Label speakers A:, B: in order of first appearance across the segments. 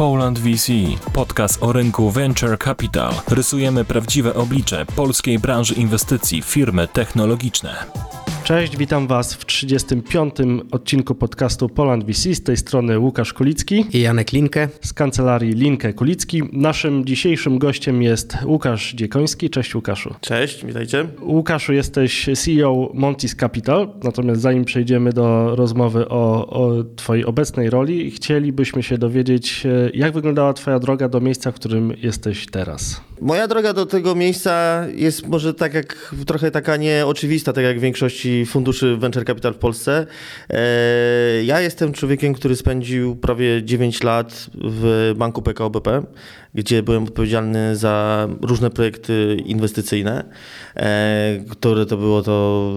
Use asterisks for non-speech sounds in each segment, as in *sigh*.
A: Poland VC, podcast o rynku Venture Capital. Rysujemy prawdziwe oblicze polskiej branży inwestycji firmy technologiczne.
B: Cześć, witam Was w 35. odcinku podcastu Poland VC. Z tej strony Łukasz Kulicki
C: i Janek Linkę
B: z kancelarii Linkę Kulicki. Naszym dzisiejszym gościem jest Łukasz Dziekoński. Cześć Łukaszu.
D: Cześć, witajcie.
B: Łukaszu, jesteś CEO Montis Capital. Natomiast zanim przejdziemy do rozmowy o, o Twojej obecnej roli, chcielibyśmy się dowiedzieć, jak wyglądała Twoja droga do miejsca, w którym jesteś teraz.
D: Moja droga do tego miejsca jest może tak jak trochę taka nieoczywista, tak jak w większości funduszy venture capital w Polsce. E, ja jestem człowiekiem, który spędził prawie 9 lat w banku PKO BP, gdzie byłem odpowiedzialny za różne projekty inwestycyjne, e, które to było to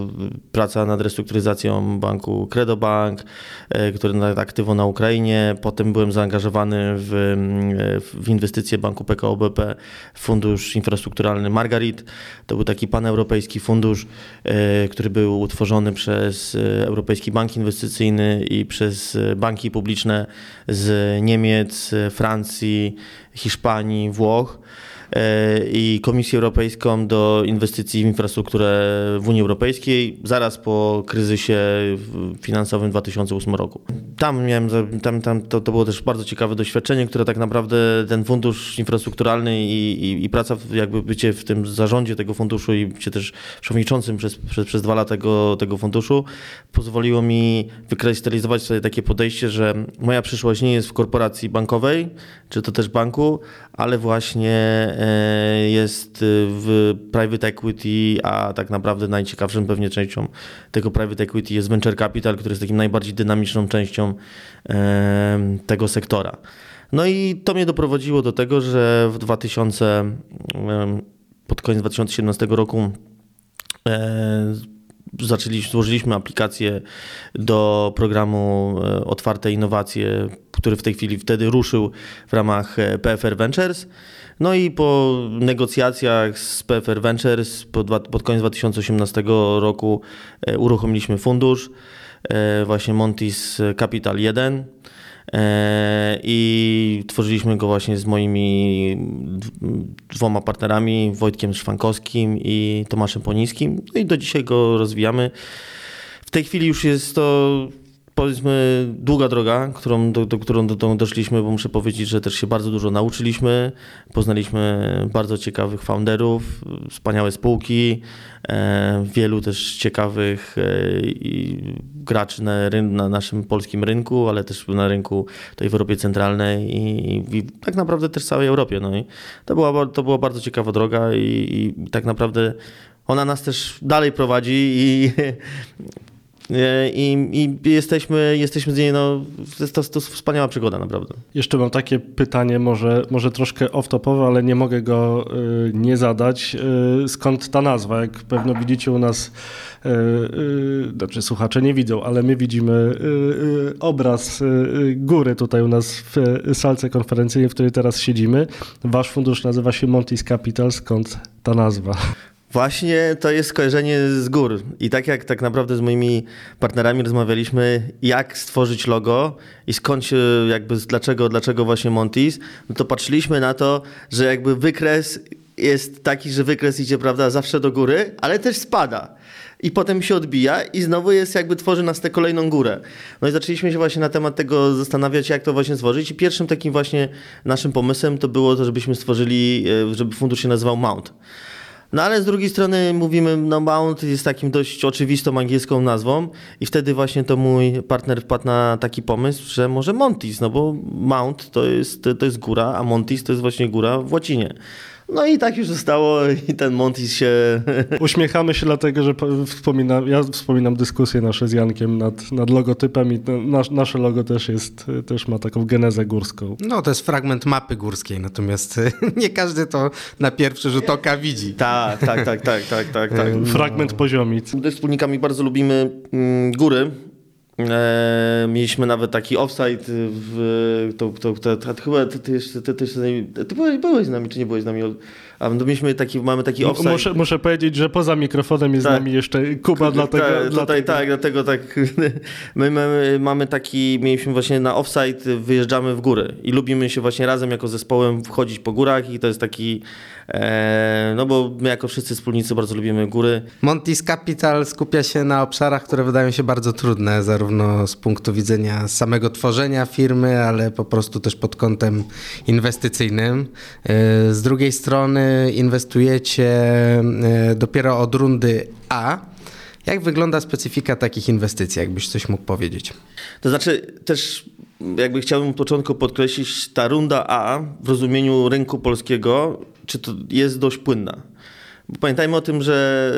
D: praca nad restrukturyzacją banku Credobank, e, który nad aktywo na Ukrainie. Potem byłem zaangażowany w, w inwestycje banku PKO BP, fundusz infrastrukturalny Margarit. To był taki paneuropejski fundusz, który był utworzony przez Europejski Bank Inwestycyjny i przez banki publiczne z Niemiec, Francji, Hiszpanii, Włoch. I Komisję Europejską do inwestycji w infrastrukturę w Unii Europejskiej zaraz po kryzysie finansowym w 2008 roku. Tam miałem, tam, tam to, to było też bardzo ciekawe doświadczenie, które tak naprawdę ten fundusz infrastrukturalny i, i, i praca, jakby bycie w tym zarządzie tego funduszu i bycie też przewodniczącym przez, przez, przez dwa lata tego, tego funduszu pozwoliło mi wykrystalizować sobie takie podejście, że moja przyszłość nie jest w korporacji bankowej, czy to też banku, ale właśnie e, jest w private equity, a tak naprawdę najciekawszą pewnie częścią tego private equity jest venture capital, który jest takim najbardziej dynamiczną częścią e, tego sektora. No i to mnie doprowadziło do tego, że w 2000, pod koniec 2017 roku e, zaczęliśmy, złożyliśmy aplikację do programu Otwarte Innowacje, który w tej chwili wtedy ruszył w ramach PFR Ventures. No i po negocjacjach z PFR Ventures pod, pod koniec 2018 roku uruchomiliśmy fundusz, właśnie Montis Capital 1 i tworzyliśmy go właśnie z moimi dwoma partnerami, Wojtkiem Szwankowskim i Tomaszem Poniskim. No i do dzisiaj go rozwijamy. W tej chwili już jest to powiedzmy długa droga, którą, do, do, którą do, do, doszliśmy, bo muszę powiedzieć, że też się bardzo dużo nauczyliśmy. Poznaliśmy bardzo ciekawych founderów, wspaniałe spółki, e, wielu też ciekawych e, graczy na, na, naszym polskim rynku, ale też na rynku tutaj w Europie Centralnej i, i tak naprawdę też całej Europie. No i to była, to była bardzo ciekawa droga i, i tak naprawdę ona nas też dalej prowadzi i I, i jesteśmy, jesteśmy z niej, no, to, to wspaniała przygoda, naprawdę.
B: Jeszcze mam takie pytanie, może, może troszkę off-topowe, ale nie mogę go y, nie zadać. Y, skąd ta nazwa? Jak pewno widzicie u nas, y, znaczy słuchacze nie widzą, ale my widzimy obraz góry tutaj u nas w salce konferencyjnej, w której teraz siedzimy. Wasz fundusz nazywa się Montis Capital. Skąd ta nazwa?
D: Właśnie to jest skojarzenie z gór. I tak jak tak naprawdę z moimi partnerami rozmawialiśmy, jak stworzyć logo i skąd się, jakby, dlaczego, dlaczego właśnie Montis, no to patrzyliśmy na to, że jakby wykres jest taki, że wykres idzie, prawda, zawsze do góry, ale też spada. I potem się odbija i znowu jest jakby tworzy nas tę kolejną górę. No i zaczęliśmy się właśnie na temat tego zastanawiać, jak to właśnie stworzyć. I pierwszym takim właśnie naszym pomysłem to było to, żebyśmy stworzyli, e, żeby fundusz się nazywał Mount. No ale z drugiej strony mówimy, no Mount jest takim dość oczywistą angielską nazwą i wtedy właśnie to mój partner wpadł na taki pomysł, że może Montis, no bo Mount to jest, to jest góra, a Montis to jest właśnie góra w łacinie. No i tak już zostało i ten Montis się... *laughs*
B: Uśmiechamy się dlatego, że wspominam, ja wspominam dyskusję nasze z Jankiem nad, nad logotypem i nasz, nasze logo też jest, też ma taką genezę górską.
C: No to jest fragment mapy górskiej, natomiast *laughs* nie każdy to na pierwszy rzut oka widzi.
D: Tak, tak, tak, tak, tak, tak. tak.
B: Fragment poziomic.
D: Z wspólnikami bardzo lubimy mm, góry, mieliśmy nawet taki offside w, to, to, to, to chyba ty, ty, ty, ty, byłeś z nami, czy nie byłeś z nami A my mieliśmy taki, mamy taki offside.
B: Muszę, muszę powiedzieć, że poza mikrofonem jest
D: Tak.
B: z nami jeszcze Kuba, dlatego...
D: Ta, tutaj
B: dlatego...
D: tak, dlatego tak. *laughs* My mamy, mamy taki, mieliśmy właśnie na offside, wyjeżdżamy w góry i lubimy się właśnie razem jako zespołem wchodzić po górach i to jest taki, e, no bo my jako wszyscy wspólnicy bardzo lubimy góry.
C: Montis Capital skupia się na obszarach, które wydają się bardzo trudne, zarówno z punktu widzenia samego tworzenia firmy, ale po prostu też pod kątem inwestycyjnym. E, Z drugiej strony inwestujecie e, dopiero od rundy A. Jak wygląda specyfika takich inwestycji, jakbyś coś mógł powiedzieć?
D: To znaczy też jakby chciałbym od początku podkreślić, ta runda A w rozumieniu rynku polskiego, czy to jest dość płynna. Bo pamiętajmy o tym, że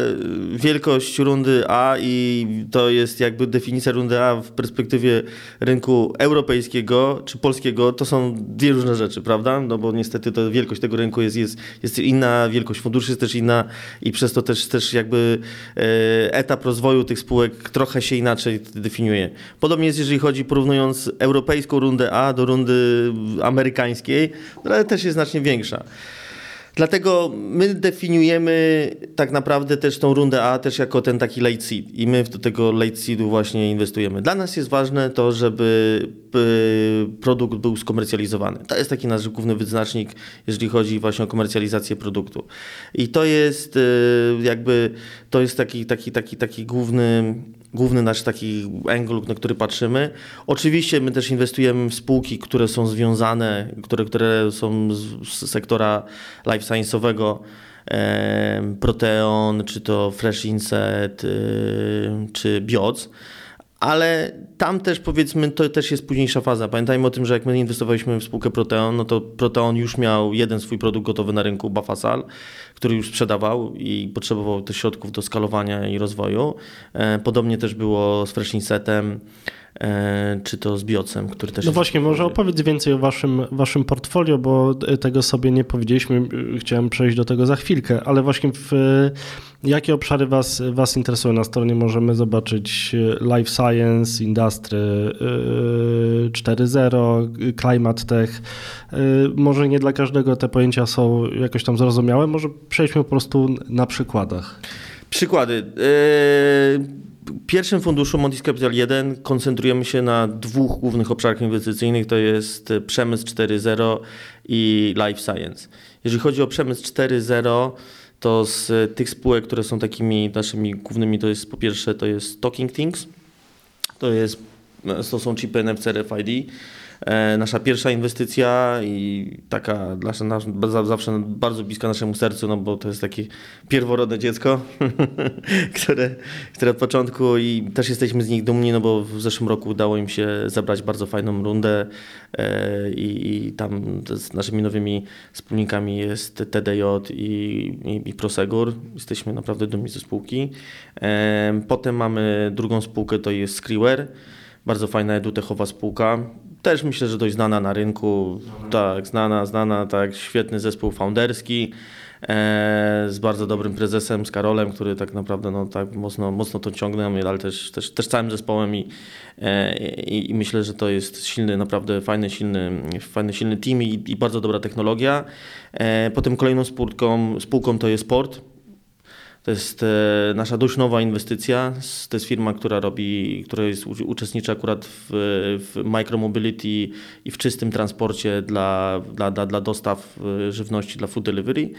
D: wielkość rundy A i to jest jakby definicja rundy A w perspektywie rynku europejskiego czy polskiego, to są dwie różne rzeczy, prawda? No bo niestety to wielkość tego rynku jest, jest, jest inna, wielkość funduszy jest też inna i przez to też, też jakby e, etap rozwoju tych spółek trochę się inaczej definiuje. Podobnie jest, jeżeli chodzi porównując europejską rundę A do rundy amerykańskiej, która też jest znacznie większa. Dlatego my definiujemy tak naprawdę też tą rundę A też jako ten taki late seed i my do tego late seedu właśnie inwestujemy. Dla nas jest ważne to, żeby produkt był skomercjalizowany. To jest taki nasz główny wyznacznik, jeżeli chodzi właśnie o komercjalizację produktu. I to jest y, jakby, to jest taki, taki, taki, taki główny, główny nasz taki angle, na który patrzymy. Oczywiście my też inwestujemy w spółki, które są związane, które, które są z, z sektora life science'owego, em, Proteon, czy to Fresh Inset, y, czy Bioc. Ale tam też powiedzmy, to też jest późniejsza faza. Pamiętajmy o tym, że jak my inwestowaliśmy w spółkę Proteon, no to Proteon już miał jeden swój produkt gotowy na rynku, Bafasal, który już sprzedawał i potrzebował też środków do skalowania i rozwoju. E, Podobnie też było z Fresh Insetem, e, czy to z Biocem, który też
B: No właśnie, może opowiedz więcej o waszym, waszym portfolio, bo tego sobie nie powiedzieliśmy. Chciałem przejść do tego za chwilkę, ale właśnie w jakie obszary was, was interesują? Na stronie możemy zobaczyć Life Science, Industry yy, 4.0, Climate Tech. Może nie dla każdego te pojęcia są jakoś tam zrozumiałe, może przejdźmy po prostu na przykładach.
D: Przykłady. Yy, W pierwszym funduszu Montis Capital 1 koncentrujemy się na dwóch głównych obszarach inwestycyjnych, to jest przemysł 4.0 i life science. Jeżeli chodzi o przemysł 4.0, to z tych spółek, które są takimi naszymi głównymi, to jest po pierwsze to jest Talking Things, to, jest, to są chipy NFC RFID. E, Nasza pierwsza inwestycja i taka nasz, za- zawsze bardzo bliska naszemu sercu, no bo to jest takie pierworodne dziecko, *laughs* które, które od początku i też jesteśmy z nich dumni, no bo w zeszłym roku udało im się zabrać bardzo fajną rundę e, i, i tam z naszymi nowymi wspólnikami jest TDJ i, i, i Prosegur. Jesteśmy naprawdę dumni ze spółki. E, Potem mamy drugą spółkę, to jest Skriware. Bardzo fajna edutechowa spółka. Też myślę, że dość znana na rynku. Tak, znana, znana, tak. Świetny zespół founderski. E, z bardzo dobrym prezesem, z Karolem, który tak naprawdę no, tak mocno, mocno to ciągnął, ale też, też, też całym zespołem i, e, i, i myślę, że to jest silny, naprawdę fajny, silny, fajny, silny team i, i bardzo dobra technologia. E, potem kolejną spółką, spółką to jest Sport. To jest e, nasza dość nowa inwestycja. To jest firma, która robi, która jest, uczestniczy akurat w, w micromobility i w czystym transporcie dla, dla, dla, dla dostaw e, żywności, dla food delivery.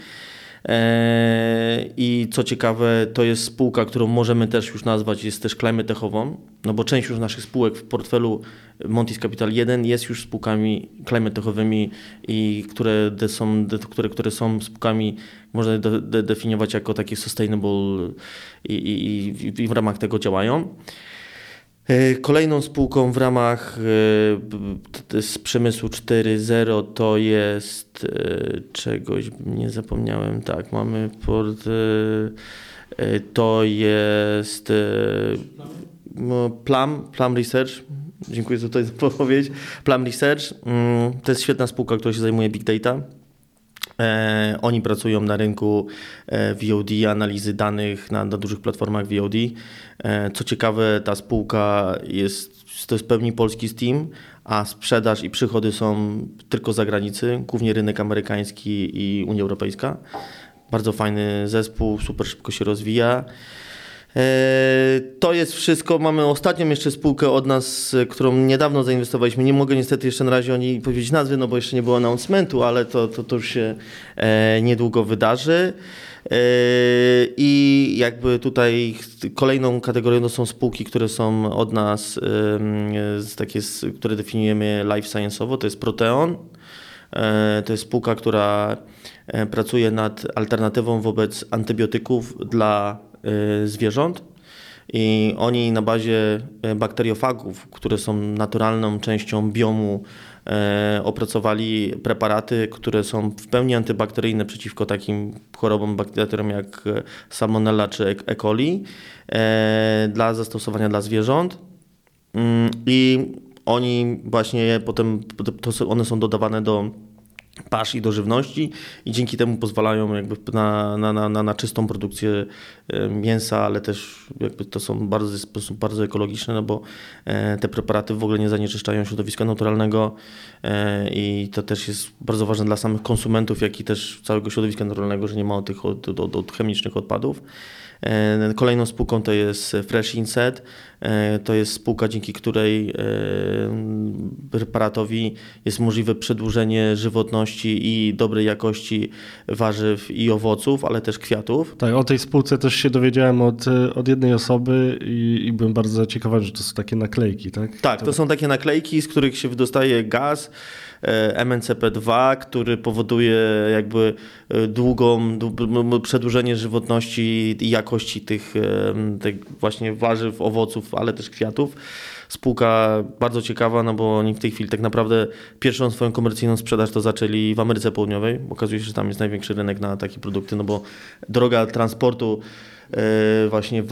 D: E, I co ciekawe, to jest spółka, którą możemy też już nazwać, jest też climatechową, no bo część już naszych spółek w portfelu Montis Capital 1 jest już spółkami climatechowymi i które, są, które, które są spółkami, można de, de, definiować jako takie sustainable i, i- i w ramach tego działają. E, Kolejną spółką w ramach e, z przemysłu 4.0 to jest e, czegoś, nie zapomniałem, tak, mamy port, to jest no, Plum, Research, dziękuję za tę podpowiedź, *laughs* Plum Research, mm, to jest świetna spółka, która się zajmuje big data E, oni pracują na rynku e, VOD, analizy danych na, na dużych platformach VOD. E, co ciekawe, ta spółka jest, to jest pełni polski Steam, a sprzedaż i przychody są tylko z zagranicy, głównie rynek amerykański i Unia Europejska. Bardzo fajny zespół, super szybko się rozwija. E, To jest wszystko. Mamy ostatnią jeszcze spółkę od nas, e, którą niedawno zainwestowaliśmy. Nie mogę niestety jeszcze na razie o niej powiedzieć nazwy, no bo jeszcze nie było announcementu, ale to, to, to już się e, niedługo wydarzy. I jakby tutaj kolejną kategorią to są spółki, które są od nas, takie, które definiujemy life science'owo, to jest Proteon. To jest spółka, która pracuje nad alternatywą wobec antybiotyków dla zwierząt. I oni na bazie e, bakteriofagów, które są naturalną częścią biomu, e, opracowali preparaty, które są w pełni antybakteryjne przeciwko takim chorobom, bakteriom jak Salmonella czy E. Coli dla zastosowania dla zwierząt. Mm, I oni właśnie potem, to one są dodawane do pasz i do żywności i dzięki temu pozwalają jakby na, na, na, na, czystą produkcję mięsa, ale też jakby to są bardzo, bardzo ekologiczne, no bo e, te preparaty w ogóle nie zanieczyszczają środowiska naturalnego e, i to też jest bardzo ważne dla samych konsumentów, jak i też całego środowiska naturalnego, że nie ma tych od, od, od chemicznych odpadów. E, Kolejną spółką to jest Fresh Inset. E, To jest spółka, dzięki której e, preparatowi jest możliwe przedłużenie żywotności i dobrej jakości warzyw i owoców, ale też kwiatów.
B: Tak, o tej spółce też się dowiedziałem od, od jednej osoby i, i byłem bardzo zaciekawiony, że to są takie naklejki, tak?
D: Tak, to są takie naklejki, z których się wydostaje gaz e, MNCP2, który powoduje jakby e, długą, przedłużenie żywotności i jakości tych, e, tych właśnie warzyw, owoców, ale też kwiatów. Spółka bardzo ciekawa, no bo oni w tej chwili tak naprawdę pierwszą swoją komercyjną sprzedaż to zaczęli w Ameryce Południowej. Okazuje się, że tam jest największy rynek na takie produkty, no bo droga transportu e, właśnie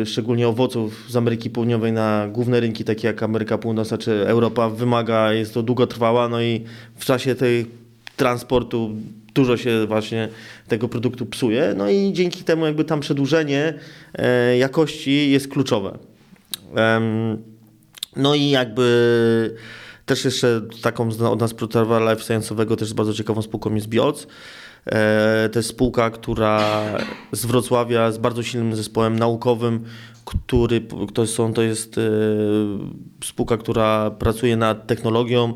D: e, szczególnie owoców z Ameryki Południowej na główne rynki takie jak Ameryka Północna czy Europa wymaga, jest to długotrwała, no i w czasie tej transportu dużo się właśnie tego produktu psuje, no i dzięki temu jakby tam przedłużenie e, jakości jest kluczowe. No i jakby też jeszcze taką od nas produktora life science'owego też bardzo ciekawą spółką jest Bioc. E, To jest spółka, która z Wrocławia z bardzo silnym zespołem naukowym, który to, są, to jest e, spółka, która pracuje nad technologią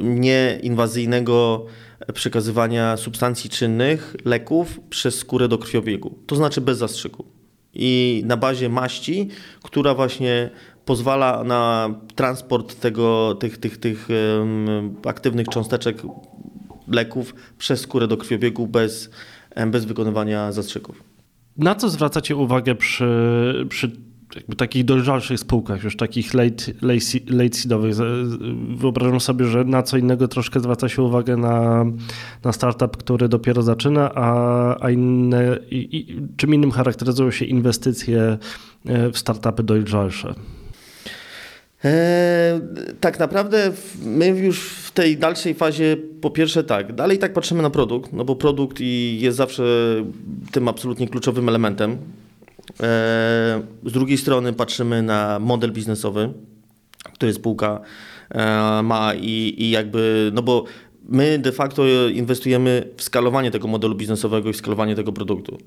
D: nieinwazyjnego przekazywania substancji czynnych, leków przez skórę do krwiobiegu. To znaczy bez zastrzyku i na bazie maści, która właśnie pozwala na transport tego, tych, tych, tych aktywnych cząsteczek leków przez skórę do krwiobiegu bez, bez wykonywania zastrzyków.
B: Na co zwracacie uwagę przy, przy jakby takich dojrzalszych spółkach, już takich late, late, late seedowych? Wyobrażam sobie, że na co innego troszkę zwraca się uwagę na, na startup, który dopiero zaczyna, a, a inne, i, i, czym innym charakteryzują się inwestycje e, w startupy dojrzalsze?
D: E, tak naprawdę my już w tej dalszej fazie, po pierwsze tak, dalej tak patrzymy na produkt, no bo produkt i jest zawsze tym absolutnie kluczowym elementem. E, z drugiej strony patrzymy na model biznesowy, który spółka e, ma i, i jakby, no bo my de facto inwestujemy w skalowanie tego modelu biznesowego i w skalowanie tego produktu.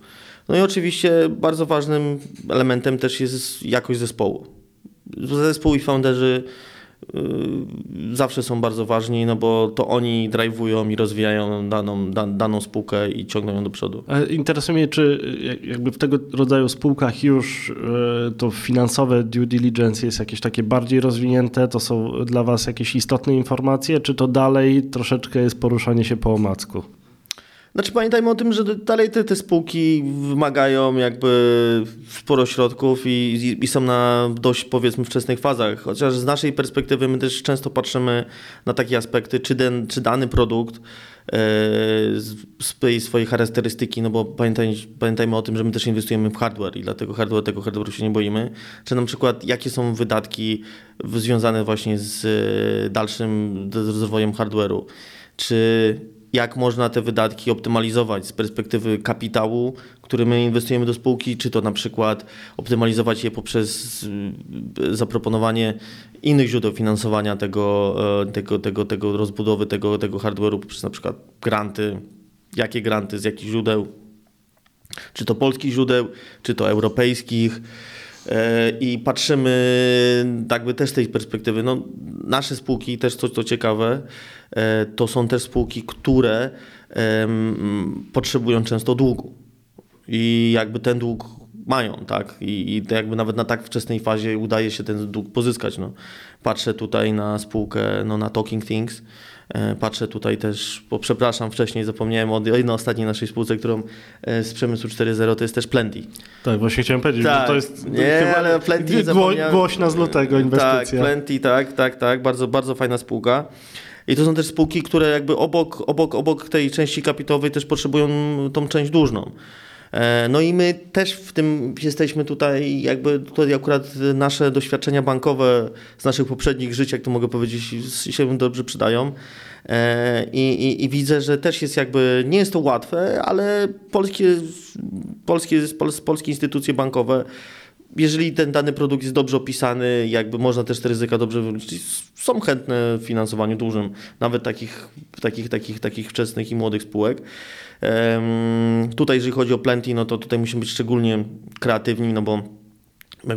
D: No i oczywiście bardzo ważnym elementem też jest jakość zespołu. Zespół i founderzy y, zawsze są bardzo ważni, no bo to oni drive'ują i rozwijają daną, da, daną spółkę i ciągną ją do przodu.
B: E, Interesuje mnie, czy jak- jakby w tego rodzaju spółkach już e, to finansowe due diligence jest jakieś takie bardziej rozwinięte, to są dla Was jakieś istotne informacje, czy to dalej troszeczkę jest poruszanie się po omacku?
D: Znaczy pamiętajmy o tym, że dalej te, te spółki wymagają jakby sporo środków i, i, i są na dość powiedzmy wczesnych fazach. Chociaż z naszej perspektywy my też często patrzymy na takie aspekty, czy, den, czy dany produkt e, z z tej swojej charakterystyki, no bo pamiętaj, pamiętajmy o tym, że my też inwestujemy w hardware i dlatego hardware, tego hardware'u się nie boimy. Czy na przykład jakie są wydatki związane właśnie z dalszym rozwojem hardware'u. Czy jak można te wydatki optymalizować z perspektywy kapitału, który my inwestujemy do spółki, czy to na przykład optymalizować je poprzez y, zaproponowanie innych źródeł finansowania tego, e, tego, tego, tego rozbudowy tego, tego hardware'u poprzez na przykład granty, jakie granty, z jakich źródeł, czy to polskich źródeł, czy to europejskich. E, I patrzymy jakby też z tej perspektywy. No, nasze spółki, też co to ciekawe, e, to są też spółki, które potrzebują często długu. I jakby ten dług mają, tak? I, I jakby nawet na tak wczesnej fazie udaje się ten dług pozyskać. No. Patrzę tutaj na spółkę, no, na Talking Things, patrzę tutaj też, bo przepraszam, wcześniej zapomniałem o jednej ostatniej naszej spółce, którą e, z przemysłu 4.0 to jest też Plenty.
B: Tak, właśnie chciałem powiedzieć, tak, to jest
D: nie, chyba ale Plenty
B: gło, głośna z lutego inwestycja.
D: Tak, Plenty, tak, tak, tak, bardzo, bardzo fajna spółka. I to są też spółki, które jakby obok, obok, obok tej części kapitałowej też potrzebują tą część dłużną. E, no i my też w tym jesteśmy tutaj, jakby tutaj akurat nasze doświadczenia bankowe z naszych poprzednich żyć, jak to mogę powiedzieć, się dobrze przydają. E, I, i, I, widzę, że też jest jakby, nie jest to łatwe, ale polskie, polskie, polskie instytucje bankowe jeżeli ten dany produkt jest dobrze opisany, jakby można też te ryzyka dobrze wywrócić, są chętne w finansowaniu dużym, nawet takich, takich, takich, takich wczesnych i młodych spółek. Um, tutaj, jeżeli chodzi o Plenty, no to tutaj musimy być szczególnie kreatywni, no bo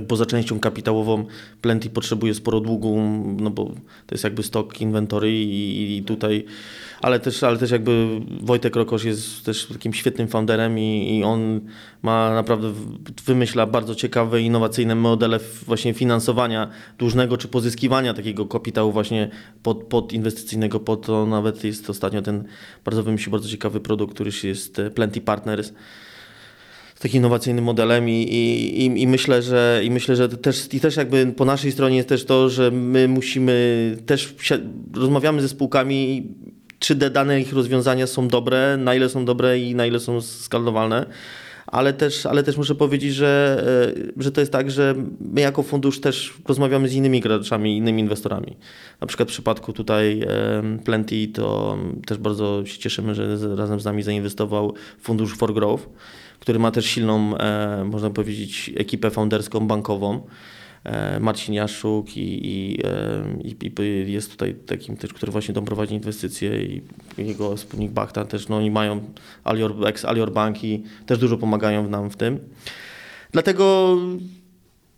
D: poza częścią kapitałową Plenty potrzebuje sporo długu, no bo to jest jakby stok inwentory i, i tutaj, ale też, ale też jakby Wojtek Rokosz jest też takim świetnym founderem i, i on ma naprawdę, wymyśla bardzo ciekawe, innowacyjne modele właśnie finansowania dłużnego czy pozyskiwania takiego kapitału właśnie pod, pod inwestycyjnego, po to nawet jest ostatnio ten bardzo wymyślił bardzo ciekawy produkt, który jest Plenty Partners, takim innowacyjnym modelem i, i, i, myślę, że, i myślę, że też, i też jakby po naszej stronie jest też to, że my musimy też rozmawiamy ze spółkami, czy te dane ich rozwiązania są dobre, na ile są dobre i na ile są skalowalne. Ale też, ale też muszę powiedzieć, że, e, że to jest tak, że my jako fundusz też rozmawiamy z innymi graczami, innymi inwestorami. Na przykład w przypadku tutaj Plenty to też bardzo się cieszymy, że razem z nami zainwestował fundusz For Growth który ma też silną, e, można powiedzieć, ekipę founderską bankową. E, Marcin Jaszczuk i, i, e, i, jest tutaj takim też, który właśnie tam prowadzi inwestycje i jego wspólnik Bachta też, no oni mają Alior, ex-Alior Banki, też dużo pomagają nam w tym. Dlatego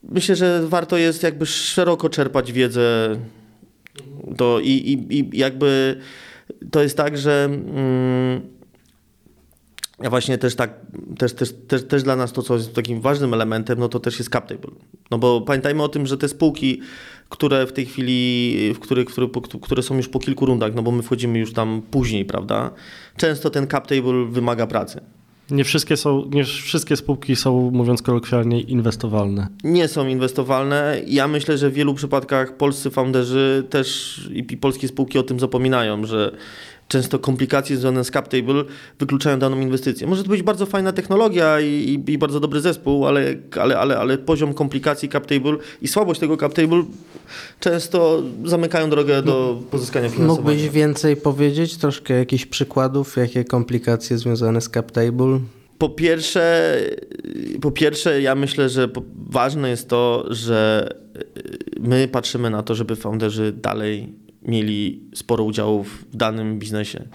D: myślę, że warto jest jakby szeroko czerpać wiedzę to i, i, i jakby to jest tak, że mm, ja właśnie też tak, też, też, też, też dla nas to, co jest takim ważnym elementem, no to też jest cap table. No bo pamiętajmy o tym, że te spółki, które w tej chwili, w których, które, które są już po kilku rundach, no bo my wchodzimy już tam później, prawda? Często ten cap table wymaga pracy.
B: Nie wszystkie, są, nie wszystkie spółki są, mówiąc kolokwialnie, inwestowalne.
D: Nie są inwestowalne. Ja myślę, że w wielu przypadkach polscy founderzy też i polskie spółki o tym zapominają, że często komplikacje związane z CapTable wykluczają daną inwestycję. Może to być bardzo fajna technologia i, i, i bardzo dobry zespół, ale, ale, ale, ale poziom komplikacji CapTable i słabość tego CapTable często zamykają drogę do pozyskania finansowania.
C: Mógłbyś więcej powiedzieć, troszkę jakichś przykładów, jakie komplikacje związane z CapTable?
D: Po pierwsze, po pierwsze, ja myślę, że ważne jest to, że my patrzymy na to, żeby founderzy dalej mieli sporo udziałów w danym biznesie.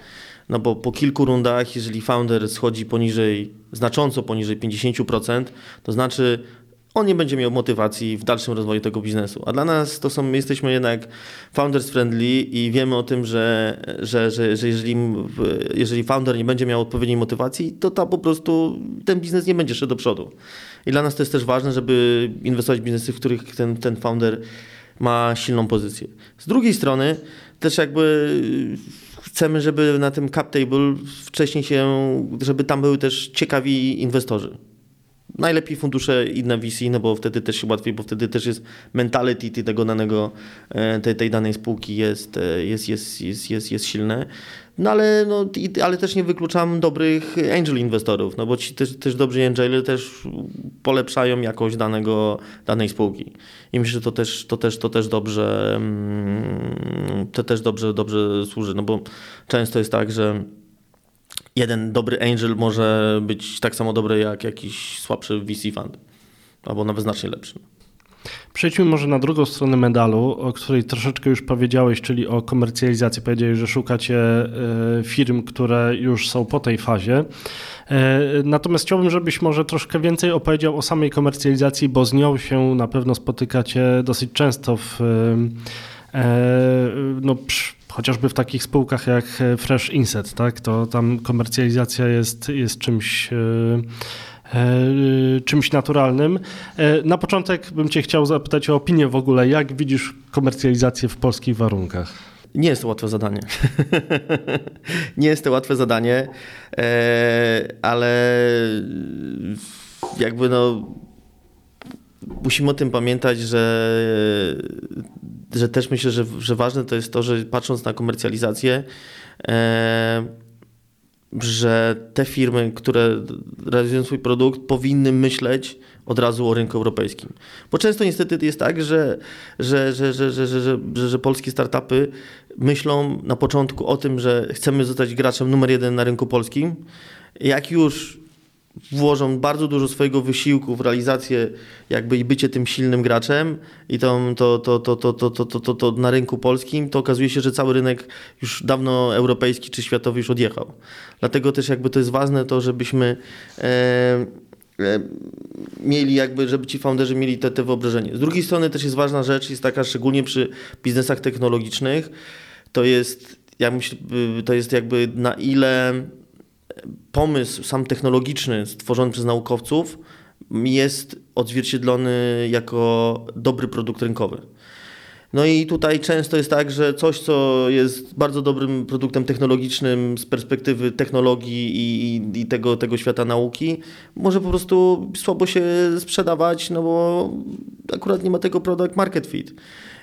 D: No bo po kilku rundach, jeżeli founder schodzi poniżej, znacząco poniżej 50%, to znaczy on nie będzie miał motywacji w dalszym rozwoju tego biznesu. A dla nas to są, my jesteśmy jednak founders friendly i wiemy o tym, że, że, że, że jeżeli, jeżeli founder nie będzie miał odpowiedniej motywacji, to ta po prostu ten biznes nie będzie szedł do przodu. I dla nas to jest też ważne, żeby inwestować w biznesy, w których ten, ten founder ma silną pozycję. Z drugiej strony też jakby chcemy, żeby na tym cap table wcześniej się, żeby tam były też ciekawi inwestorzy. Najlepiej fundusze inne VC, no bo wtedy też się łatwiej, bo wtedy też jest mentality tego danego, e, tej, tej danej spółki jest, e, jest, jest, jest, jest, jest silne. No ale, no, ale też nie wykluczam dobrych angel inwestorów, no bo ci też, też dobrzy angele też polepszają jakość danego, danej spółki. I myślę, że to też, to też, to też dobrze, mm, to też dobrze, dobrze służy, no bo często jest tak, że jeden dobry angel może być tak samo dobry jak jakiś słabszy VC fund, albo nawet znacznie lepszy.
B: Przejdźmy może na drugą stronę medalu, o której troszeczkę już powiedziałeś, czyli o komercjalizacji. Powiedziałeś, że szukacie e, firm, które już są po tej fazie. E, natomiast chciałbym, żebyś może troszkę więcej opowiedział o samej komercjalizacji, bo z nią się na pewno spotykacie dosyć często w, e, no, chociażby w takich spółkach jak Fresh Inset, tak? To tam komercjalizacja jest, jest czymś czymś naturalnym. E, na początek bym Cię chciał zapytać o opinię w ogóle. Jak widzisz komercjalizację w polskich warunkach?
D: Nie jest to łatwe zadanie. *laughs* nie jest to łatwe zadanie, e, ale jakby no. Musimy o tym pamiętać, że, że też myślę, że, że ważne to jest to, że patrząc na komercjalizację, że te firmy, które realizują swój produkt, powinny myśleć od razu o rynku europejskim. Bo często niestety jest tak, że, że, że, że, że, że, że, że polskie startupy myślą na początku o tym, że chcemy zostać graczem numer jeden na rynku polskim. Jak już włożą bardzo dużo swojego wysiłku w realizację jakby i bycie tym silnym graczem i to, to, to, to, to, to, to, to, to na rynku polskim, to okazuje się, że cały rynek już dawno europejski czy światowy już odjechał. Dlatego też jakby to jest ważne to, żebyśmy e, e, mieli jakby, żeby ci founderzy mieli te, te wyobrażenie. Z drugiej strony też jest ważna rzecz, jest taka szczególnie przy biznesach technologicznych, to jest, ja myślę, to jest jakby na ile pomysł sam technologiczny stworzony przez naukowców jest odzwierciedlony jako dobry produkt rynkowy. No i tutaj często jest tak, że coś, co jest bardzo dobrym produktem technologicznym z perspektywy technologii i, i, tego, tego świata nauki, może po prostu słabo się sprzedawać, no bo akurat nie ma tego product market fit.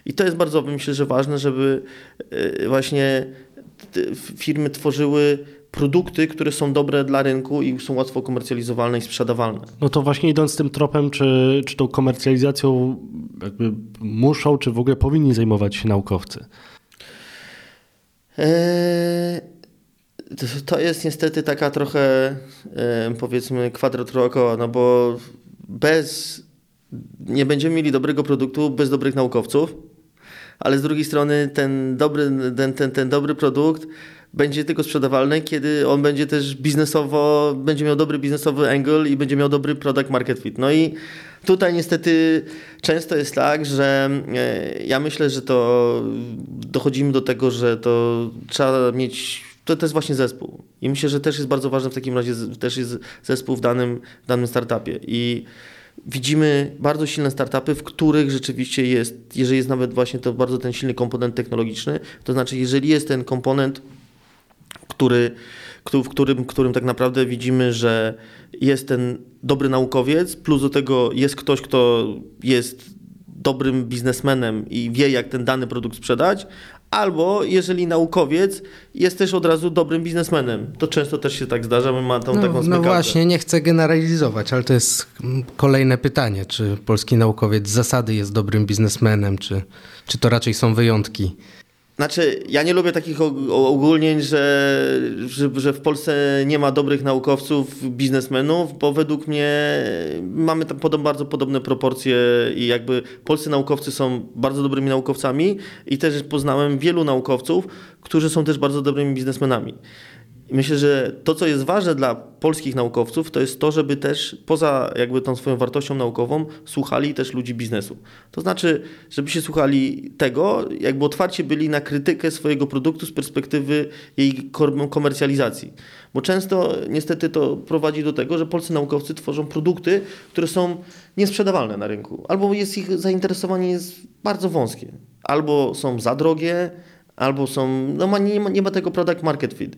D: I to jest bardzo, myślę, że ważne, żeby e, właśnie firmy tworzyły produkty, które są dobre dla rynku i są łatwo komercjalizowalne i sprzedawalne.
B: No to właśnie idąc tym tropem, czy, czy tą komercjalizacją jakby muszą, czy w ogóle powinni zajmować się naukowcy?
D: Eee, to jest niestety taka trochę powiedzmy kwadrat dookoła, no bo bez nie będziemy mieli dobrego produktu bez dobrych naukowców, ale z drugiej strony ten dobry, ten, ten, ten dobry produkt będzie tylko sprzedawalny, kiedy on będzie też biznesowo, będzie miał dobry biznesowy angle i będzie miał dobry product market fit. No i tutaj niestety często jest tak, że e, ja myślę, że to dochodzimy do tego, że to trzeba mieć to, to jest właśnie zespół. I myślę, że też jest bardzo ważne w takim razie też jest zespół w danym, w danym startupie. I widzimy bardzo silne startupy, w których rzeczywiście jest, jeżeli jest nawet właśnie to bardzo ten silny komponent technologiczny, to znaczy jeżeli jest ten komponent który, w którym, którym tak naprawdę widzimy, że jest ten dobry naukowiec, plus do tego jest ktoś, kto jest dobrym biznesmenem i wie, jak ten dany produkt sprzedać, albo jeżeli naukowiec jest też od razu dobrym biznesmenem. To często też się tak zdarza, my mamy tą
C: no,
D: taką
C: No właśnie, nie chcę generalizować, ale to jest kolejne pytanie, czy polski naukowiec z zasady jest dobrym biznesmenem, czy, czy to raczej są wyjątki?
D: Znaczy, ja nie lubię takich ogólnień, że, że, że, w Polsce nie ma dobrych naukowców, biznesmenów, bo według mnie mamy tam podob, bardzo podobne proporcje i jakby polscy naukowcy są bardzo dobrymi naukowcami i też poznałem wielu naukowców, którzy są też bardzo dobrymi biznesmenami. I myślę, że to, co jest ważne dla polskich naukowców, to jest to, żeby też poza jakby tą swoją wartością naukową słuchali też ludzi biznesu. To znaczy, żeby się słuchali tego, jakby otwarcie byli na krytykę swojego produktu z perspektywy jej komercjalizacji. Bo często niestety to prowadzi do tego, że polscy naukowcy tworzą produkty, które są niesprzedawalne na rynku. Albo jest ich zainteresowanie jest bardzo wąskie. Albo są za drogie, albo są, no nie ma, nie ma tego product market fit.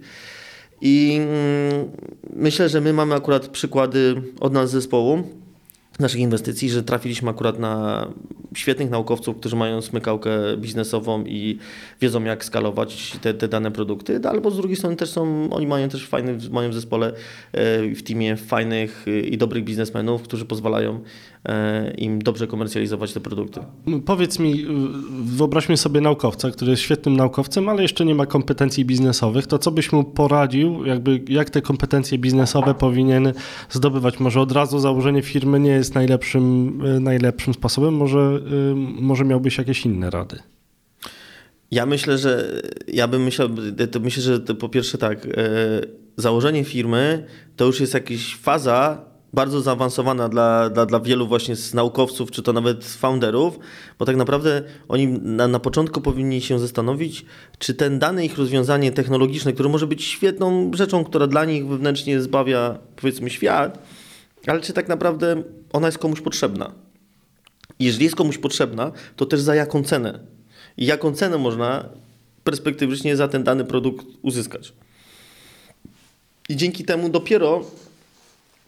D: I mm, myślę, że my mamy akurat przykłady od nas zespołu, naszych inwestycji, że trafiliśmy akurat na świetnych naukowców, którzy mają smykałkę biznesową i wiedzą jak skalować te, te dane produkty, no, albo z drugiej strony też są, oni mają też fajny, w moim zespole, e, w teamie fajnych i dobrych biznesmenów, którzy pozwalają im dobrze komercjalizować te produkty.
B: No, powiedz mi, wyobraźmy sobie naukowca, który jest świetnym naukowcem, ale jeszcze nie ma kompetencji biznesowych, to co byś mu poradził, jakby jak te kompetencje biznesowe powinien zdobywać? Może od razu założenie firmy nie jest najlepszym, e, najlepszym sposobem, może, może miałbyś jakieś inne rady?
D: Ja myślę, że ja bym myślał, to myślę, że to po pierwsze tak, e, założenie firmy to już jest jakaś faza bardzo zaawansowana dla, dla, dla wielu właśnie z naukowców, czy to nawet founderów, bo tak naprawdę oni na, na początku powinni się zastanowić, czy ten dane ich rozwiązanie technologiczne, które może być świetną rzeczą, która dla nich wewnętrznie zbawia powiedzmy świat, ale czy tak naprawdę ona jest komuś potrzebna. Jeżeli jest komuś potrzebna, to też za jaką cenę? I jaką cenę można perspektywicznie za ten dany produkt uzyskać? I dzięki temu dopiero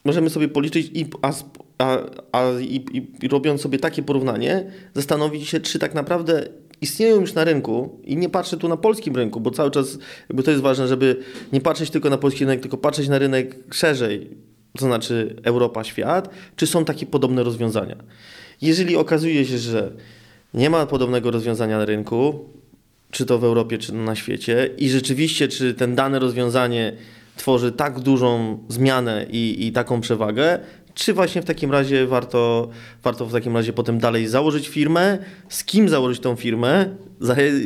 D: możemy sobie policzyć i, a, a, a, i, i, robiąc sobie takie porównanie, zastanowić się, czy tak naprawdę istnieją już na rynku i nie patrzę tu na polskim rynku, bo cały czas jakby to jest ważne, żeby nie patrzeć tylko na polski rynek, tylko patrzeć na rynek szerzej, to znaczy Europa, świat, czy są takie podobne rozwiązania. Jeżeli okazuje się, że nie ma podobnego rozwiązania na rynku, czy to w Europie, czy na świecie, i rzeczywiście, czy ten dane rozwiązanie tworzy tak dużą zmianę i, i taką przewagę, czy właśnie w takim razie warto, warto w takim razie potem dalej założyć firmę, z kim założyć tą firmę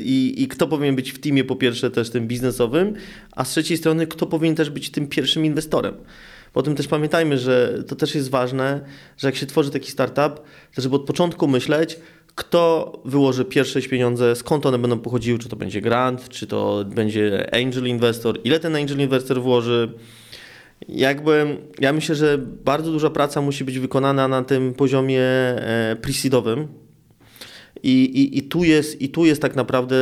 D: i, i kto powinien być w teamie po pierwsze też tym biznesowym, a z trzeciej strony kto powinien też być tym pierwszym inwestorem. Po tym też pamiętajmy, że to też jest ważne, że jak się tworzy taki startup, to żeby od początku myśleć, kto wyłoży pierwsze pieniądze, skąd one będą pochodziły, czy to będzie grant, czy to będzie angel investor, ile ten angel investor włoży. Jakby ja myślę, że bardzo duża praca musi być wykonana na tym poziomie e, pre-seedowym, i, i, i, tu jest, I tu jest tak naprawdę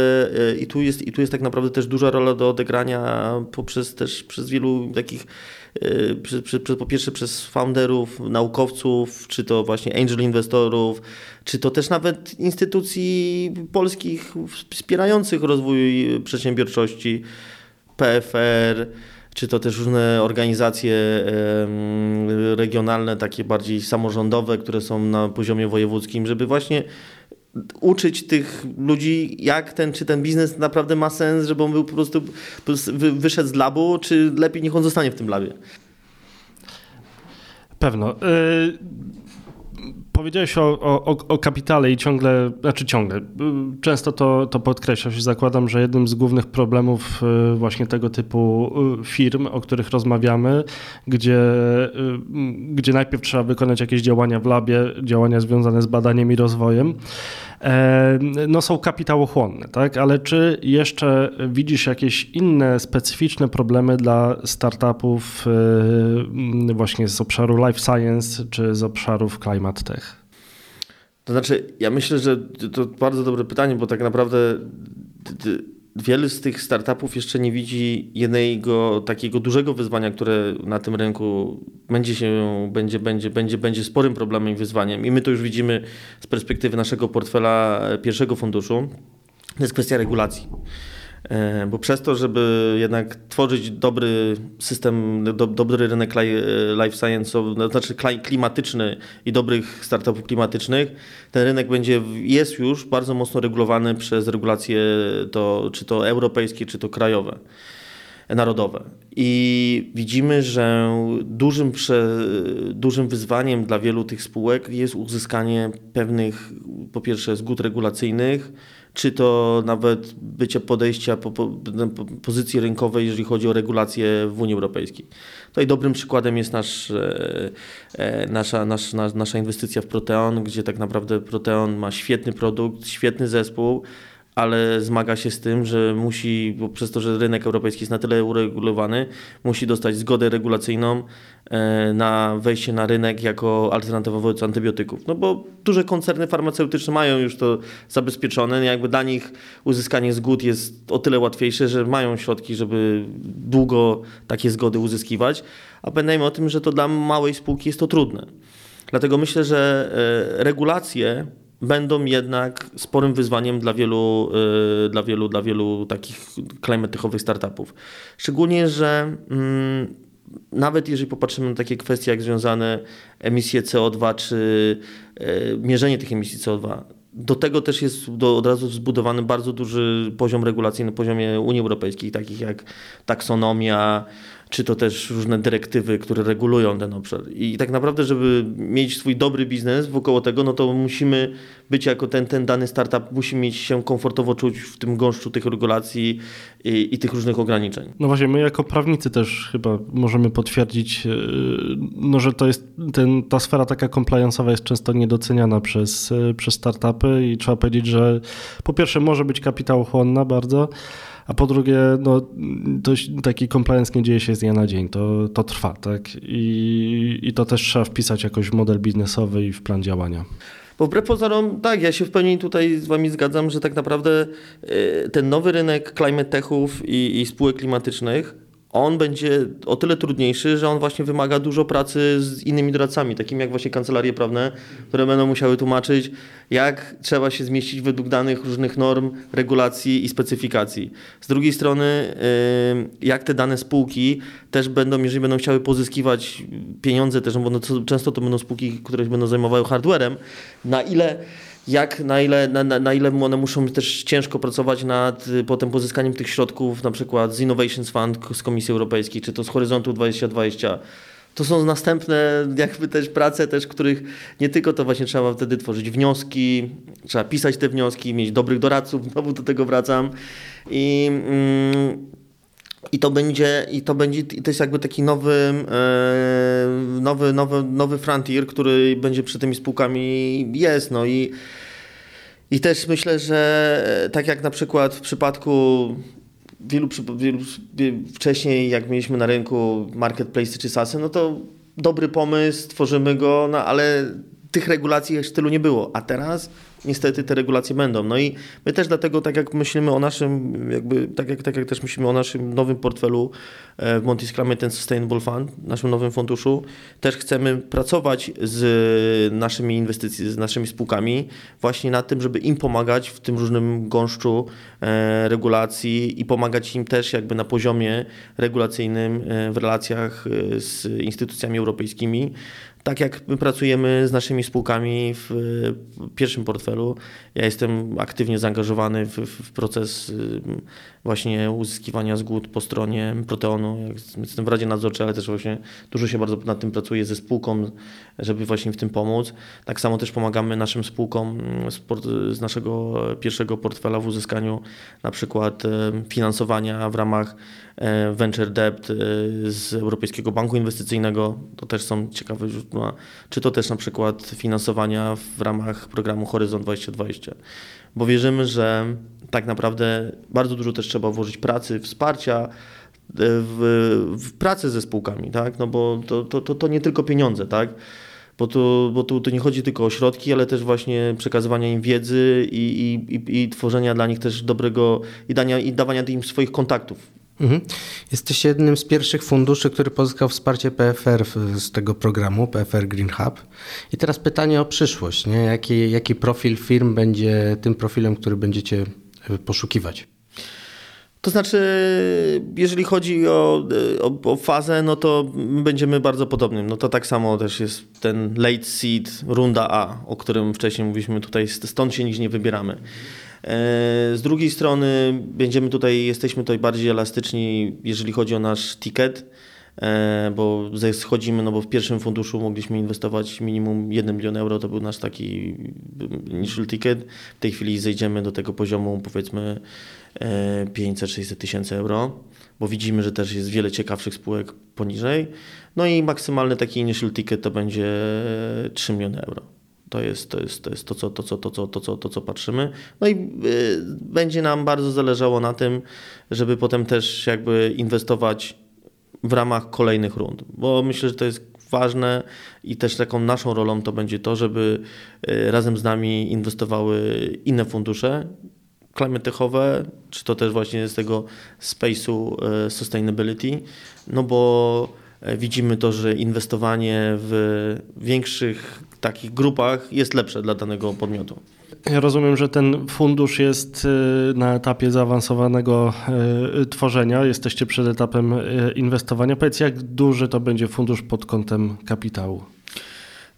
D: e, i tu jest, i tu jest tak naprawdę też duża rola do odegrania poprzez też przez wielu takich przy, przy, przy, po pierwsze przez founderów, naukowców, czy to właśnie angel inwestorów, czy to też nawet instytucji polskich wspierających rozwój przedsiębiorczości, PFR, czy to też różne organizacje regionalne, takie bardziej samorządowe, które są na poziomie wojewódzkim, żeby właśnie uczyć tych ludzi, jak ten, czy ten biznes naprawdę ma sens, żeby on był po prostu, po prostu wyszedł z labu, czy lepiej niech on zostanie w tym labie.
B: Pewno. Y Powiedziałeś o, o, o, kapitale i ciągle, znaczy ciągle, często to, to podkreślasz i zakładam, że jednym z głównych problemów y, właśnie tego typu y, firm, o których rozmawiamy, gdzie, y, gdzie najpierw trzeba wykonać jakieś działania w labie, działania związane z badaniem i rozwojem, no są kapitałochłonne, tak? Ale czy jeszcze widzisz jakieś inne specyficzne problemy dla startupów właśnie z obszaru life science czy z obszarów climate tech?
D: To znaczy, ja myślę, że to bardzo dobre pytanie, bo tak naprawdę wiele z tych startupów jeszcze nie widzi jednego takiego dużego wyzwania, które na tym rynku będzie się, będzie, będzie, będzie, będzie sporym problemem i wyzwaniem. I my to już widzimy z perspektywy naszego portfela pierwszego funduszu. To jest kwestia regulacji. E, bo przez to, żeby jednak tworzyć dobry system, do, dobry rynek life science, to znaczy klimatyczny i dobrych startupów klimatycznych, ten rynek będzie, jest już bardzo mocno regulowany przez regulacje to, czy to europejskie, czy to krajowe narodowe. I widzimy, że dużym, prze, dużym wyzwaniem dla wielu tych spółek jest uzyskanie pewnych, po pierwsze, zgód regulacyjnych, czy to nawet bycie podejścia po, po, po pozycji rynkowej, jeżeli chodzi o regulacje w Unii Europejskiej. Tutaj dobrym przykładem jest nasz, e, e, nasza, nasz, nasza inwestycja w Proteon, gdzie tak naprawdę Proteon ma świetny produkt, świetny zespół, ale zmaga się z tym, że musi, bo przez to, że rynek europejski jest na tyle uregulowany, musi dostać zgodę regulacyjną e, na wejście na rynek jako alternatywa wobec antybiotyków. No bo duże koncerny farmaceutyczne mają już to zabezpieczone, jakby dla nich uzyskanie zgód jest o tyle łatwiejsze, że mają środki, żeby długo takie zgody uzyskiwać, a pamiętajmy o tym, że to dla małej spółki jest to trudne. Dlatego myślę, że e, regulacje będą jednak sporym wyzwaniem dla wielu, y, dla wielu, dla wielu takich klimatykowych startupów. Szczególnie, że mm, nawet jeżeli popatrzymy na takie kwestie jak związane emisje CO2 czy y, mierzenie tych emisji CO2, do tego też jest do, od razu zbudowany bardzo duży poziom regulacji na poziomie Unii Europejskiej, takich jak taksonomia, czy to też różne dyrektywy, które regulują ten obszar. I tak naprawdę, żeby mieć swój dobry biznes wokoło tego, no to musimy być jako ten, ten dany startup, musi mieć się komfortowo czuć w tym gąszczu tych regulacji i, i tych różnych ograniczeń.
B: No właśnie, my jako prawnicy też chyba możemy potwierdzić, yy, no, że to jest ten, ta sfera taka compliance'owa jest często niedoceniana przez, yy, przez startupy i trzeba powiedzieć, że po pierwsze może być kapitałochłonna bardzo, a po drugie, no, to, taki compliance nie dzieje się z dnia na dzień, to, to trwa, tak? I, I to też trzeba wpisać jakoś w model biznesowy i w plan działania.
D: Bo wbrew pozorom, tak, ja się w pełni tutaj z Wami zgadzam, że tak naprawdę y, ten nowy rynek climate techów i, i spółek klimatycznych on będzie o tyle trudniejszy, że on właśnie wymaga dużo pracy z innymi doradcami, takimi jak właśnie kancelarie prawne, które będą musiały tłumaczyć, jak trzeba się zmieścić według danych różnych norm, regulacji i specyfikacji. Z drugiej strony, jak te dane spółki też będą, jeżeli będą chciały pozyskiwać pieniądze też, no bo no często to będą spółki, które się będą zajmowały hardwarem, na ile jak, na ile, na, na, ile one muszą też ciężko pracować nad y, potem pozyskaniem tych środków, na przykład z Innovations Fund z Komisji Europejskiej, czy to z Horyzontu 2020. To są następne jakby też prace, też, których nie tylko to właśnie trzeba wtedy tworzyć wnioski, trzeba pisać te wnioski, mieć dobrych doradców, *laughs* znowu do tego wracam. I, mm, i to będzie, i to będzie, i to jest jakby taki nowy, e, nowy, nowy, nowy frontier, który będzie przy tymi spółkami jest. No i, i też myślę, że tak jak na przykład w przypadku wielu, wielu wcześniej, jak mieliśmy na rynku marketplace czy SASy, no to dobry pomysł, tworzymy go, no ale tych regulacji jeszcze tylu nie było. A teraz niestety te regulacje będą. No i my też dlatego, tak jak myślimy o naszym, jakby, tak jak, tak jak też myślimy o naszym nowym portfelu e, w Monty's Climate and Sustainable Fund, naszym nowym funduszu, też chcemy pracować z naszymi inwestycjami, z naszymi spółkami właśnie na tym, żeby im pomagać w tym różnym gąszczu e, regulacji i pomagać im też jakby na poziomie regulacyjnym e, w relacjach z instytucjami europejskimi, tak jak my pracujemy z naszymi spółkami w pierwszym portfelu, ja jestem aktywnie zaangażowany w, w proces y, właśnie uzyskiwania zgód po stronie Proteonu. Jestem w Radzie Nadzorczej, ale też właśnie dużo się bardzo nad tym pracuję ze spółką, żeby właśnie w tym pomóc. Tak samo też pomagamy naszym spółkom z naszego pierwszego portfela w uzyskaniu na przykład e, finansowania w ramach e, venture debt z Europejskiego Banku Inwestycyjnego. To też są ciekawe źródła. Czy to też na przykład finansowania w ramach programu Horyzont 2020 bo wierzymy, że tak naprawdę bardzo dużo też trzeba włożyć pracy, wsparcia e, w, w pracę ze spółkami, tak? No bo to, to, to, to nie tylko pieniądze, tak? Bo, tu, bo tu nie chodzi tylko o środki, ale też właśnie przekazywania im wiedzy i, i, i, i tworzenia dla nich też dobrego i, dania, i dawania im swoich kontaktów
C: Mhm. Jesteś jednym z pierwszych funduszy, który pozyskał wsparcie PFR z tego programu, PFR Green Hub. I teraz pytanie o przyszłość. Nie? Jaki, jaki profil firm będzie tym profilem, który będziecie e, poszukiwać?
D: To znaczy, jeżeli chodzi o, o, o, fazę, no to będziemy bardzo podobnym. No to tak samo też jest ten late seed, runda A, o którym wcześniej mówiliśmy tutaj, stąd się nigdzie nie wybieramy. E, z drugiej strony będziemy tutaj, jesteśmy tutaj bardziej elastyczni, jeżeli chodzi o nasz ticket, e, bo schodzimy, no bo w pierwszym funduszu mogliśmy inwestować minimum 1 milion euro, to był nasz taki initial ticket. W tej chwili zejdziemy do tego poziomu powiedzmy 500-600 e, tysięcy euro, bo widzimy, że też jest wiele ciekawszych spółek poniżej. No i maksymalny taki initial ticket to będzie 3 miliony euro. To jest to, jest, to, jest to, co, to, co, to, co, to, co, to, co patrzymy. No i y, będzie nam bardzo zależało na tym, żeby potem też jakby inwestować w ramach kolejnych rund, bo myślę, że to jest ważne i też taką naszą rolą to będzie to, żeby y, razem z nami inwestowały inne fundusze climate-techowe, czy to też właśnie z tego space'u y, sustainability, no bo widzimy to, że inwestowanie w większych takich grupach jest lepsze dla danego podmiotu.
B: Ja rozumiem, że ten fundusz jest y, na etapie zaawansowanego y, tworzenia. Jesteście przed etapem inwestowania. Powiedz, jak duży to będzie fundusz pod kątem kapitału?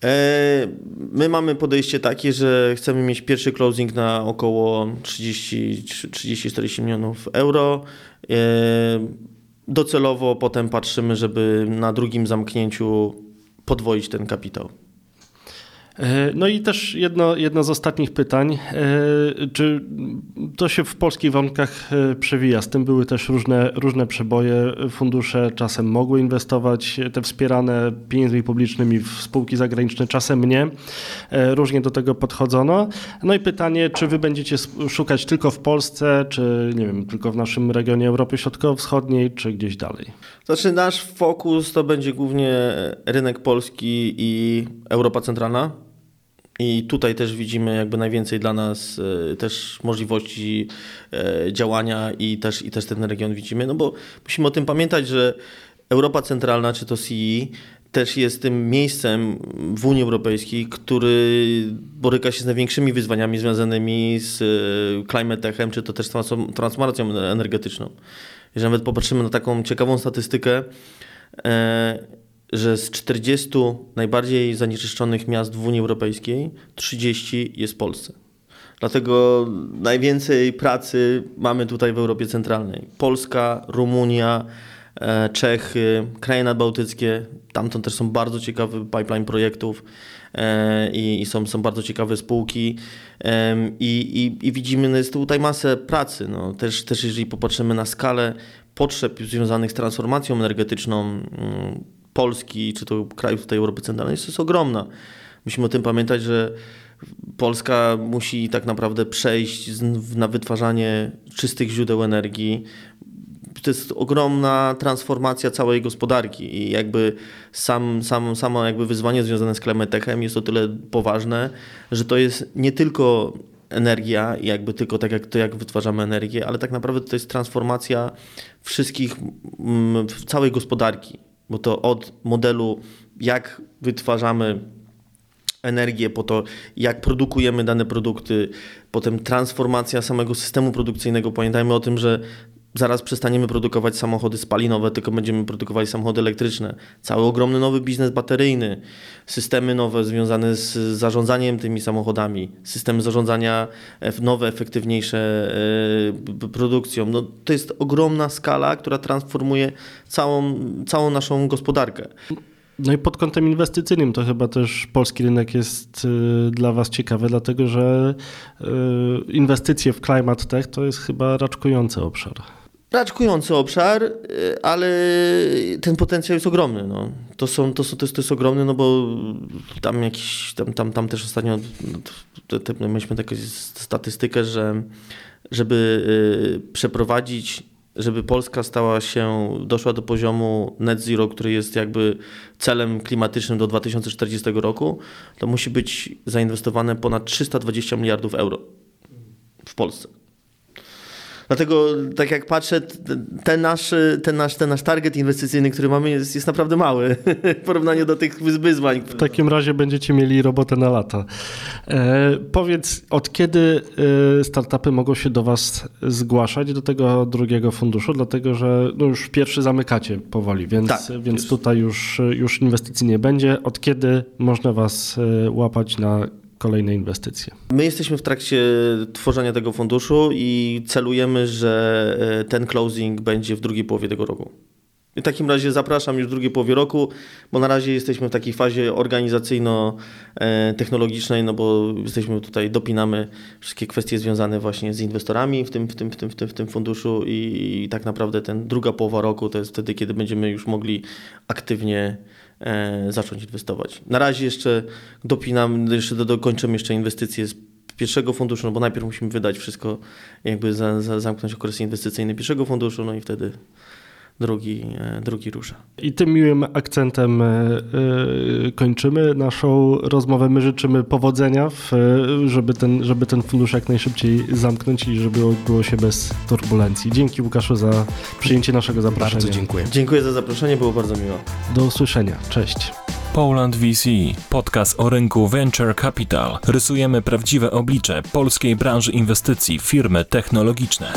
D: E, my mamy podejście takie, że chcemy mieć pierwszy closing na około 30-40 milionów euro. Docelowo potem patrzymy, żeby na drugim zamknięciu podwoić ten kapitał.
B: E, no i też jedno, jedno z ostatnich pytań. E, czy to się w polskich warunkach e, przewija? Z tym były też różne, różne przeboje. Fundusze czasem mogły inwestować te wspierane pieniędzmi publicznymi w spółki zagraniczne, czasem nie. Różnie do tego podchodzono. No i pytanie, czy wy będziecie szukać tylko w Polsce, czy nie wiem, tylko w naszym regionie Europy Środkowo-Wschodniej, czy gdzieś dalej?
D: Znaczy nasz fokus to będzie głównie rynek polski i Europa Centralna. I tutaj też widzimy jakby najwięcej dla nas e, też możliwości e, działania i też, i też ten region widzimy, no bo musimy o tym pamiętać, że Europa Centralna, czy to CE, też jest tym miejscem w Unii Europejskiej, który boryka się z największymi wyzwaniami związanymi z e, climate techem, czy to też transformacją energetyczną. Jeżeli nawet popatrzymy na taką ciekawą statystykę, że z 40 najbardziej zanieczyszczonych miast w Unii Europejskiej 30 jest w Polsce. Dlatego najwięcej pracy mamy tutaj w Europie Centralnej. Polska, Rumunia, e, Czechy, kraje nadbałtyckie. Tamtąd też są bardzo ciekawe pipeline projektów e, i, są, są bardzo ciekawe spółki. I, i, i widzimy, no jest tutaj masę pracy. No, też, też jeżeli popatrzymy na skalę potrzeb związanych z transformacją energetyczną, mm, Polski, czy to krajów tutaj Europy Centralnej jest, jest ogromna. Musimy o tym pamiętać, że Polska musi tak naprawdę przejść na wytwarzanie czystych źródeł energii. To jest ogromna transformacja całej gospodarki i jakby sam, sam, samo jakby wyzwanie związane z klemetechem jest o tyle poważne, że to jest nie tylko energia, jakby tylko tak jak to, jak wytwarzamy energię, ale tak naprawdę to jest transformacja wszystkich, mm, całej gospodarki bo to od modelu, jak wytwarzamy energię, po to, jak produkujemy dane produkty, potem transformacja samego systemu produkcyjnego. Pamiętajmy o tym, że zaraz przestaniemy produkować samochody spalinowe, tylko będziemy produkowali samochody elektryczne. Cały ogromny nowy biznes bateryjny, systemy nowe związane z zarządzaniem tymi samochodami, systemy zarządzania nowe, efektywniejsze e, produkcją. No, to jest ogromna skala, która transformuje całą, całą naszą gospodarkę.
B: No i pod kątem inwestycyjnym to chyba też polski rynek jest y, dla Was ciekawy, dlatego że y, inwestycje w Climate Tech to jest chyba raczkujący obszar
D: raczkujący obszar, y, ale ten potencjał jest ogromny. No. To, są, to, są, to, jest, to jest ogromny, no bo tam jakiś, tam, tam, tam też ostatnio te, mieliśmy taką statystykę, że żeby y, przeprowadzić, żeby Polska stała się, doszła do poziomu net zero, który jest jakby celem klimatycznym do 2040 roku, to musi być zainwestowane ponad 320 miliardów euro w Polsce. Dlatego, tak jak patrzę, ten nasz, ten nasz, ten nasz target inwestycyjny, który mamy, jest, jest naprawdę mały w porównaniu do tych wyzwań.
B: W takim razie będziecie mieli robotę na lata. E, powiedz, od kiedy e, startupy mogą się do Was zgłaszać, do tego drugiego funduszu? Dlatego, że no już pierwszy zamykacie powoli, więc, tak, więc tutaj już, już inwestycji nie będzie. Od kiedy można Was e, łapać na kolejne inwestycje.
D: My jesteśmy w trakcie tworzenia tego funduszu i celujemy, że e, ten closing będzie w drugiej połowie tego roku. W takim razie zapraszam już w drugiej połowie roku, bo na razie jesteśmy w takiej fazie organizacyjno-technologicznej, no bo jesteśmy tutaj, dopinamy wszystkie kwestie związane właśnie z inwestorami w tym, w tym, w tym, w tym, w tym funduszu i, i tak naprawdę ten druga połowa roku to jest wtedy, kiedy będziemy już mogli aktywnie E, zacząć inwestować. Na razie jeszcze dopinam, jeszcze dokończymy jeszcze inwestycje z pierwszego funduszu, no bo najpierw musimy wydać wszystko, jakby za, za zamknąć okres inwestycyjny pierwszego funduszu, no i wtedy drugi, e, drugi rusza.
B: I tym miłym akcentem e, e, kończymy naszą rozmowę. My życzymy powodzenia, w, żeby, ten, żeby ten fundusz jak najszybciej zamknąć i żeby odbyło się bez turbulencji. Dzięki Łukaszu za przyjęcie naszego zaproszenia.
C: Bardzo dziękuję.
D: Dziękuję za zaproszenie, było bardzo miło.
B: Do usłyszenia. Cześć.
A: Poland VC, podcast o rynku Venture Capital. Rysujemy prawdziwe oblicze polskiej branży inwestycji, firmy technologiczne.